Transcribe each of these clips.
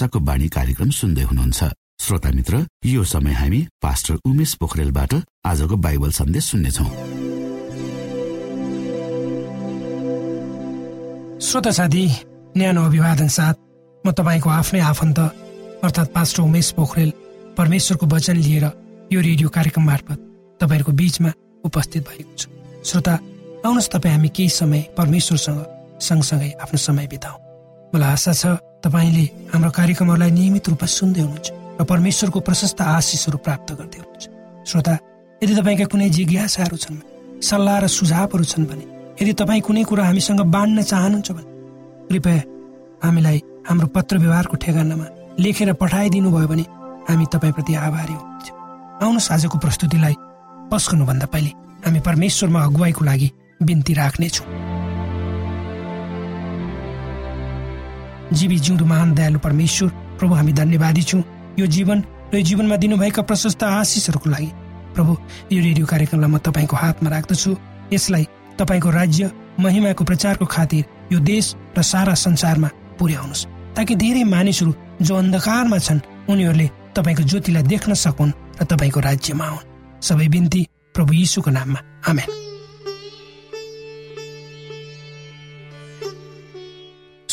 आशाको बाणी कार्यक्रम सुन्दै हुनुहुन्छ। श्रोता मित्र यो समय हामी पास्टर उमेश पोखरेलबाट आजको बाइबल सन्देश सुन्नेछौ। श्रोता साथी न्यानो अभिवादन साथ म तपाईँको आफ्नै आफन्त अर्थात् पास्टर उमेश पोखरेल परमेश्वरको वचन लिएर यो रेडियो कार्यक्रम मार्फत तपाईँहरूको बीचमा उपस्थित भएको छु। श्रोता आउनुहोस् तपाईँ हामी केही समय परमेश्वरसँग सँगसँगै आफ्नो समय बिताउ। मलाई आशा छ तपाईँले हाम्रो कार्यक्रमहरूलाई नियमित रूपमा सुन्दै हुनुहुन्छ र परमेश्वरको प्रशस्त आशिषहरू प्राप्त गर्दै हुनुहुन्छ। श्रोता यदि तपाईँका कुनै जिज्ञासाहरू छन् सल्लाह र सुझावहरू छन् भने यदि तपाईँ कुनै कुरा हामीसँग बाँड्न चाहनुहुन्छ भने कृपया हामीलाई हाम्रो पत्र व्यवहारको ठेगानामा लेखेर पठाइदिनु भयो भने हामी तपाईँप्रति आभारी हुनुहुन्छ। आउनुहोस् आजको प्रस्तुतिलाई पस्कनुभन्दा पहिले हामी परमेश्वरमा अगुवाईको लागि बिन्ती राख्नेछौँ। जीवी जिउँदो महान दयालु परमेश्वर प्रभु हामी धन्यवादी छौँ। यो जीवन र यो जीवनमा दिनुभएका प्रशस्त आशिषहरूको लागि। प्रभु यो रेडियो कार्यक्रमलाई म तपाईँको हातमा राख्दछु। यसलाई तपाईँको राज्य महिमाको प्रचारको खातिर यो देश र सारा संसारमा पुर्याउनुहोस्। ताकि धेरै मानिसहरू जो अन्धकारमा छन् उनीहरूले तपाईँको ज्योतिलाई देख्न सकुन् र तपाईँको राज्यमा आउन्। सबै बिन्ती प्रभु यीशुको नाममा। आमेन।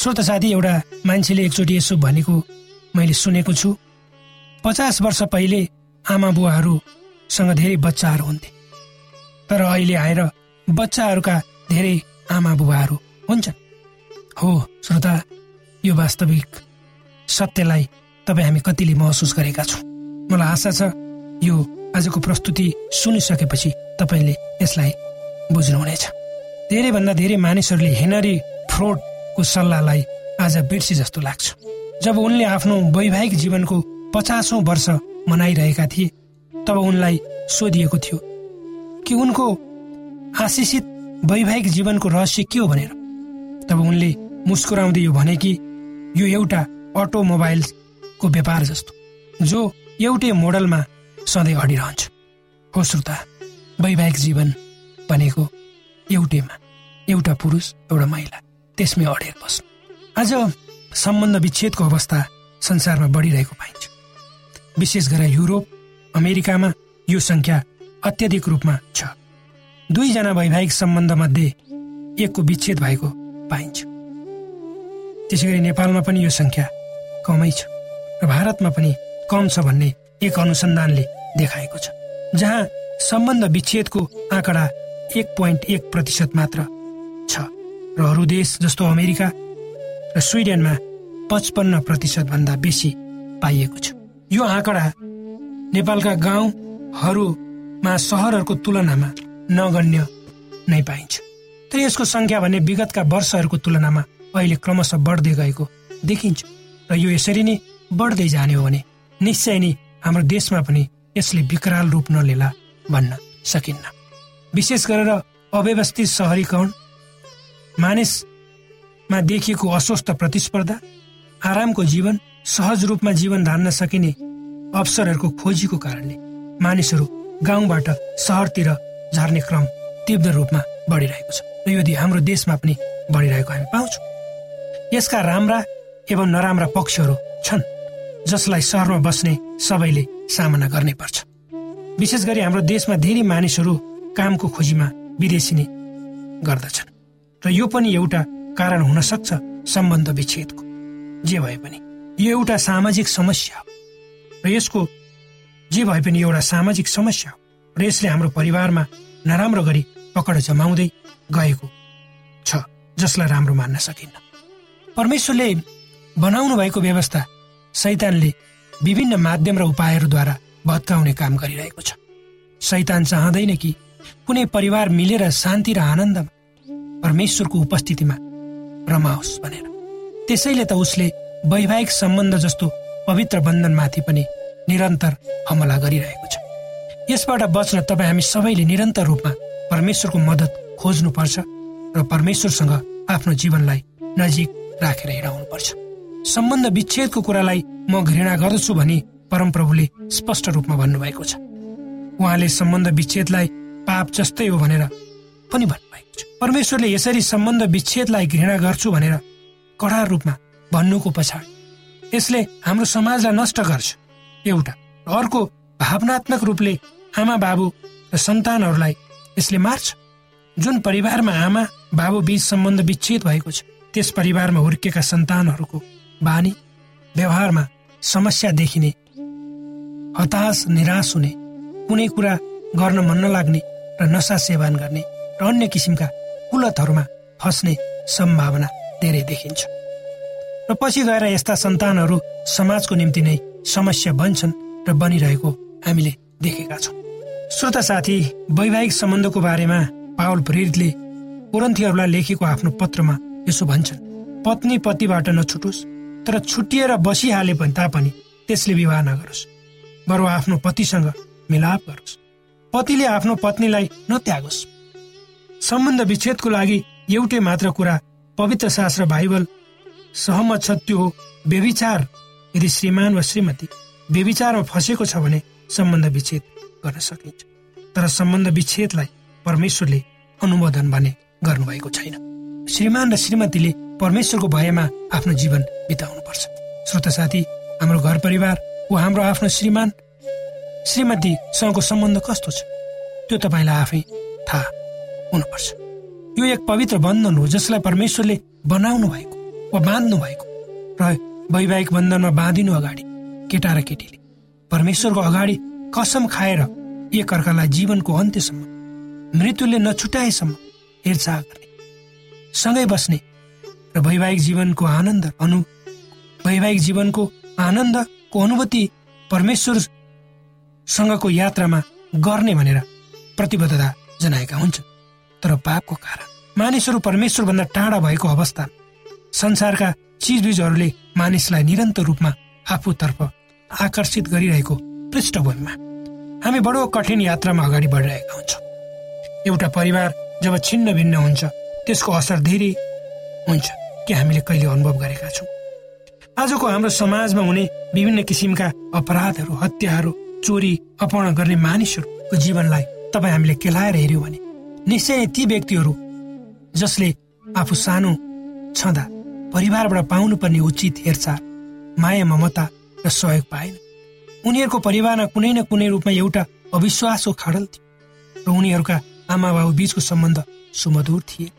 श्रोत साथी एउटा मान्छेले एकचोटि यसो भनेको मैले सुनेको छु। पचास वर्ष पहिले आमा बुवाहरूसँग धेरै बच्चाहरू हुन्थे। तर अहिले आएर बच्चाहरूका धेरै आमा बुबाहरू हुन्छन्। हो श्रोता यो वास्तविक सत्यलाई तपाईँ हामी कतिले महसुस गरेका छौँ। मलाई आशा छ यो आजको प्रस्तुति सुनिसकेपछि तपाईँले यसलाई बुझ्नुहुनेछ। धेरैभन्दा धेरै मानिसहरूले हेनरी फ्रोडको सल्लाहलाई आज बिर्सी जस्तो लाग्छ। जब उनले आफ्नो वैवाहिक जीवनको पचासौँ वर्ष मनाइरहेका थिए तब उनलाई सोधिएको थियो कि उनको आशिषित वैवाहिक जीवनको रहस्य के हो भनेर। तब उनले मुस्कुराउँदै यो भने कि यो एउटा अटोमोबाइलको व्यापार जस्तो जो एउटै मोडलमा सधैँ अडिरहन्छ। हो श्रोता वैवाहिक जीवन भनेको एउटैमा एउटा पुरुष एउटा महिला। त्यसमै अडेर बस्नु। आज सम्बन्ध विच्छेदको अवस्था संसारमा बढिरहेको पाइन्छ। विशेष गरेर युरोप अमेरिकामा यो सङ्ख्या अत्याधिक रूपमा छ। दुईजना वैवाहिक सम्बन्ध मध्ये एकको विच्छेद भएको पाइन्छ। त्यसै गरी नेपालमा पनि यो सङ्ख्या कमै छ र भारतमा पनि कम छ भन्ने एक अनुसन्धानले देखाएको छ जहाँ सम्बन्ध विच्छेदको आँकडा एक पोइन्ट एक प्रतिशत मात्र र अरू देश जस्तो अमेरिका र स्विडेनमा पचपन्न प्रतिशत भन्दा बेसी पाइएको छ। यो आँकडा नेपालका गाउँहरूमा सहरहरूको तुलनामा नगण्य नै पाइन्छ। तर यसको सङ्ख्या भने विगतका वर्षहरूको तुलनामा अहिले क्रमशः बढ्दै गएको देखिन्छ र यो यसरी नै बढ्दै जाने हो भने निश्चय नै हाम्रो देशमा पनि यसले विकराल रूप नलिला भन्न सकिन्न। विशेष गरेर अव्यवस्थित सहरीकरण मानिसमा देखिएको अस्वस्थ प्रतिस्पर्धा आरामको जीवन सहज रूपमा जीवन धान्न सकिने अवसरहरूको खोजीको कारणले मानिसहरू गाउँबाट सहरतिर झर्ने क्रम तीव्र रूपमा बढिरहेको छ र यदि हाम्रो देशमा पनि बढिरहेको हामी पाउँछौँ। यसका राम्रा एवं नराम्रा पक्षहरू छन् जसलाई सहरमा बस्ने सबैले सामना गर्नै पर्छ। विशेष गरी हाम्रो देशमा धेरै मानिसहरू कामको खोजीमा विदेशी नै गर्दछन्। यो पनि एउटा कारण हुन सक्छ सम्बन्ध विच्छेदको। जे भए पनि यो एउटा सामाजिक समस्या हो र यसको जे भए पनि एउटा सामाजिक समस्या हो र यसले हाम्रो परिवारमा नराम्रो गरी पकड जमाउँदै गएको छ जसलाई राम्रो मान्न सकिन्न। परमेश्वरले बनाउनु भएको व्यवस्था सैतानले विभिन्न माध्यम र उपायहरूद्वारा भत्काउने काम गरिरहेको छ। सैतान चाहँदैन कि कुनै परिवार मिलेर शान्ति र आनन्दमा परमेश्वरको उपस्थितिमा रमाओस् भनेर। त्यसैले त उसले वैवाहिक सम्बन्ध जस्तो पवित्र बन्धनमाथि पनि निरन्तर हमला गरिरहेको छ। यसबाट बच्न तपाईँ हामी सबैले निरन्तर रूपमा परमेश्वरको मद्दत खोज्नुपर्छ र परमेश्वरसँग आफ्नो जीवनलाई नजिक राखेर हिँडाउनुपर्छ। सम्बन्ध विच्छेदको कुरालाई म घृणा गर्दछु भनी परमप्रभुले स्पष्ट रूपमा भन्नुभएको छ। उहाँले सम्बन्ध विच्छेदलाई पाप जस्तै हो भनेर पनि भन्नुभएको छ। परमेश्वरले यसरी सम्बन्ध विच्छेदलाई घृणा गर्छु भनेर कडा रूपमा भन्नुको पछाडि यसले हाम्रो समाजलाई नष्ट गर्छ। एउटा अर्को भावनात्मक रूपले आमा बाबु र सन्तानहरूलाई यसले मार्छ। जुन परिवारमा आमा बाबु बीच सम्बन्ध विच्छेद भएको छ त्यस परिवारमा हुर्केका सन्तानहरूको बानी व्यवहारमा समस्या देखिने हताश निराश हुने कुनै कुरा गर्न मन नलाग्ने र नसा सेवन गर्ने र अन्य किसिमका कुलतहरूमा फस्ने सम्भावना धेरै देखिन्छ। र पछि गएर यस्ता सन्तानहरू समाजको निम्ति नै समस्या बन्छन् र बनिरहेको हामीले देखेका छौँ। श्रोता साथी वैवाहिक सम्बन्धको बारेमा पावल प्रेरितले पुरन्थीहरूलाई लेखेको आफ्नो पत्रमा यसो भन्छन् पत्नी पतिबाट नछुटोस् तर छुटिएर बसिहाले पनि तापनि त्यसले विवाह नगरोस्। बरु आफ्नो पतिसँग मिलाप गरोस्। पतिले आफ्नो पत्नीलाई नत्यागोस्। सम्बन्ध विच्छेदको लागि एउटै मात्र कुरा पवित्र शास्त्र बाइबल सहमत छ त्यो हो व्यविचार। यदि श्रीमान वा श्रीमती व्यविचारमा फँसेको छ भने सम्बन्ध विच्छेद गर्न सकिन्छ। तर सम्बन्ध विच्छेदलाई परमेश्वरले अनुमोदन भने गर्नुभएको छैन। श्रीमान र श्रीमतीले परमेश्वरको भयमा आफ्नो जीवन बिताउनुपर्छ। श्रोता साथी हाम्रो घर परिवार वा हाम्रो आफ्नो श्रीमान श्रीमतीसँगको सम्बन्ध कस्तो छ? त्यो तपाईँलाई आफै थाहा हुनुपर्छ। यो एक पवित्र बन्धन हो जसलाई परमेश्वरले बनाउनु भएको वा बाँध्नु भएको। र वैवाहिक बन्धनमा बाँधिनु अगाडि केटा र केटीले परमेश्वरको अगाडि कसम खाएर एक अर्कालाई जीवनको अन्त्यसम्म मृत्युले नछुटाएसम्म हेरचाह गर्ने सँगै बस्ने र वैवाहिक जीवनको आनन्द अनु वैवाहिक जीवनको आनन्दको अनुभूति परमेश्वरसँगको यात्रामा गर्ने भनेर प्रतिबद्धता जनाएका हुन्छन्। तर पापको कारण। मानिसहरू परमेश्वरभन्दा टाढा भएको अवस्था। संसारका चिजबिजहरूले मानिसलाई निरन्तर रूपमा आफूतर्फ आकर्षित गरिरहेको पृष्ठभूमिमा। हामी बडो कठिन यात्रामा अगाडि बढिरहेका हुन्छौँ। एउटा परिवार जब छिन्न भिन्न हुन्छ त्यसको असर धेरै हुन्छ कि हामीले कहिले अनुभव गरेका छौँ। आजको हाम्रो समाजमा हुने विभिन्न किसिमका अपराधहरू हत्याहरू चोरी अपहरण गर्ने मानिसहरूको जीवनलाई तपाईँ हामीले केलाएर हेऱ्यौँ भने निश्चय ती व्यक्तिहरू जसले आफू सानो छँदा परिवारबाट पाउनुपर्ने उचित हेरचाह माया ममता र सहयोग पाएन। उनीहरूको परिवारमा कुनै न कुनै रूपमा एउटा अविश्वासको खडल थियो र उनीहरूका आमा बाबु बीचको सम्बन्ध सुमधुर थिए।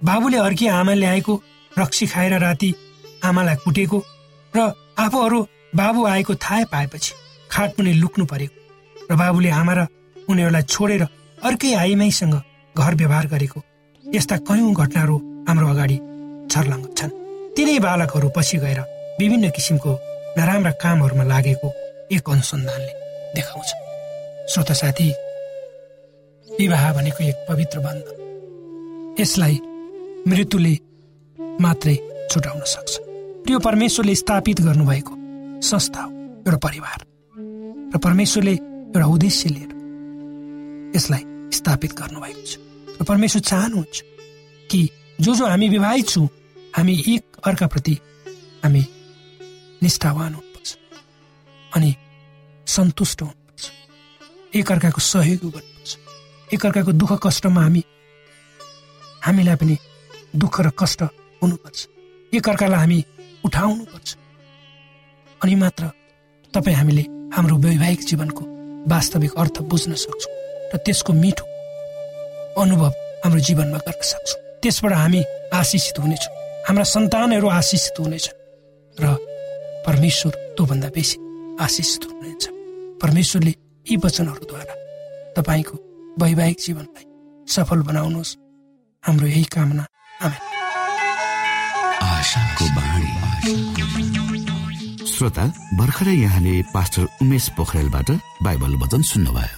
बाबुले अर्की आमा ल्याएको रक्सी खाएर राति आमालाई कुटेको र आफूहरू बाबु आएको थाहा पाएपछि खाट पनि लुक्नु परेको र बाबुले आमा र उनीहरूलाई छोडेर अर्कै आइमाईसँग घर व्यवहार गरेको यस्ता कयौँ घटनाहरू हाम्रो अगाडि छर्लङ्ग छन्। तिनै बालकहरू पछि गएर विभिन्न किसिमको नराम्रा कामहरूमा लागेको एक अनुसन्धानले देखाउँछ। श्रोत साथी विवाह भनेको एक पवित्र बन्ध। यसलाई मृत्युले मात्रै छुटाउन सक्छ। त्यो परमेश्वरले स्थापित गर्नुभएको संस्था हो एउटा परिवार। र परमेश्वरले एउटा उद्देश्य लिएर यसलाई स्थापित गर्नुभएको छ। र परमेश्वर चाहनुहुन्छ कि जो जो हामी विवाहित छौँ हामी एक अर्काप्रति हामी निष्ठावान हुनुपर्छ अनि सन्तुष्ट हुनुपर्छ। एक अर्काको सहयोग गर्नुपर्छ। एक अर्काको दुःख कष्टमा हामी हामीलाई पनि दुःख र कष्ट हुनुपर्छ। एक अर्कालाई हामी उठाउनुपर्छ। अनि मात्र तपाईँ हामीले हाम्रो वैवाहिक जीवनको वास्तविक अर्थ बुझ्न सक्छौँ। र त्यसको मिठो अनुभव हाम्रो जीवनमा गर्न सक्छौँ। त्यसबाट हामी आशिषित हुनेछौँ। हाम्रा सन्तानहरू आशिषित हुनेछ र परमेश्वर त्योभन्दा बेसी आशिषित हुनेछ। परमेश्वरले यी वचनहरूद्वारा तपाईँको वैवाहिक जीवनलाई सफल बनाउनुहोस्। हाम्रो यही कामना। श्रोता भर्खरै यहाँले पास्टर उमेश पोखरेलबाट बाइबल वचन सुन्नुभयो।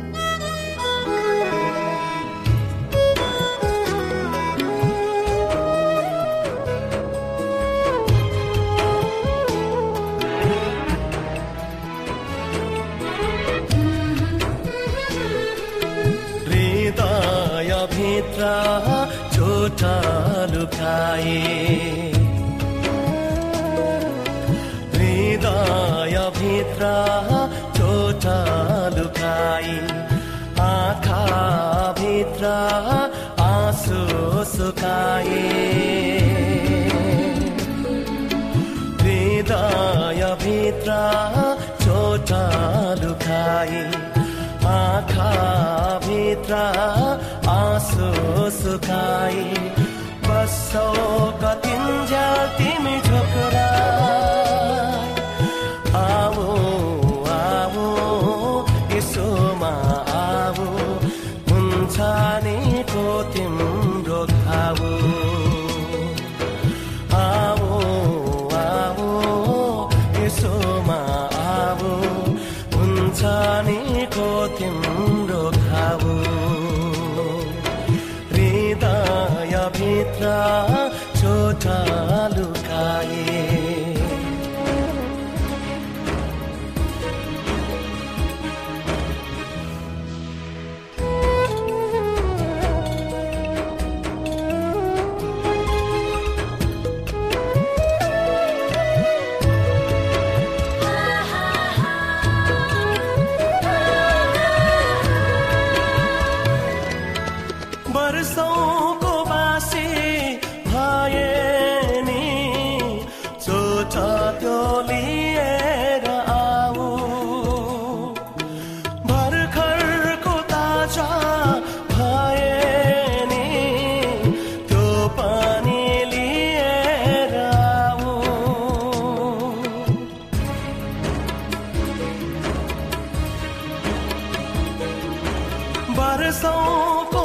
हृदय भित्र आँखा भित्र आँसु हृदय भित्र छोटा लुकाई आँखा भित्र आँसु सुकाई। बसौ कतिन्जेल तिमी झोकरा। आवो आवो भित्र são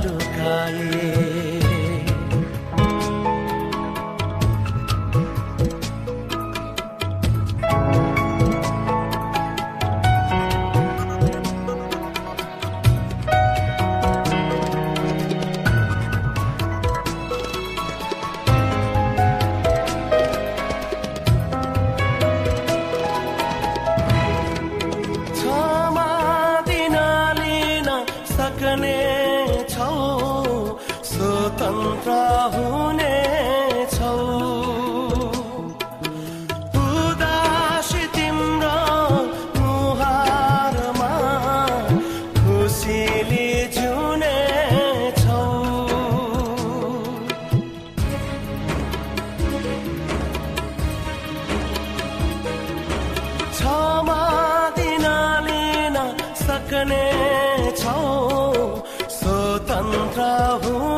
るかい सक्ने छौ। स्वतन्त्र हुने।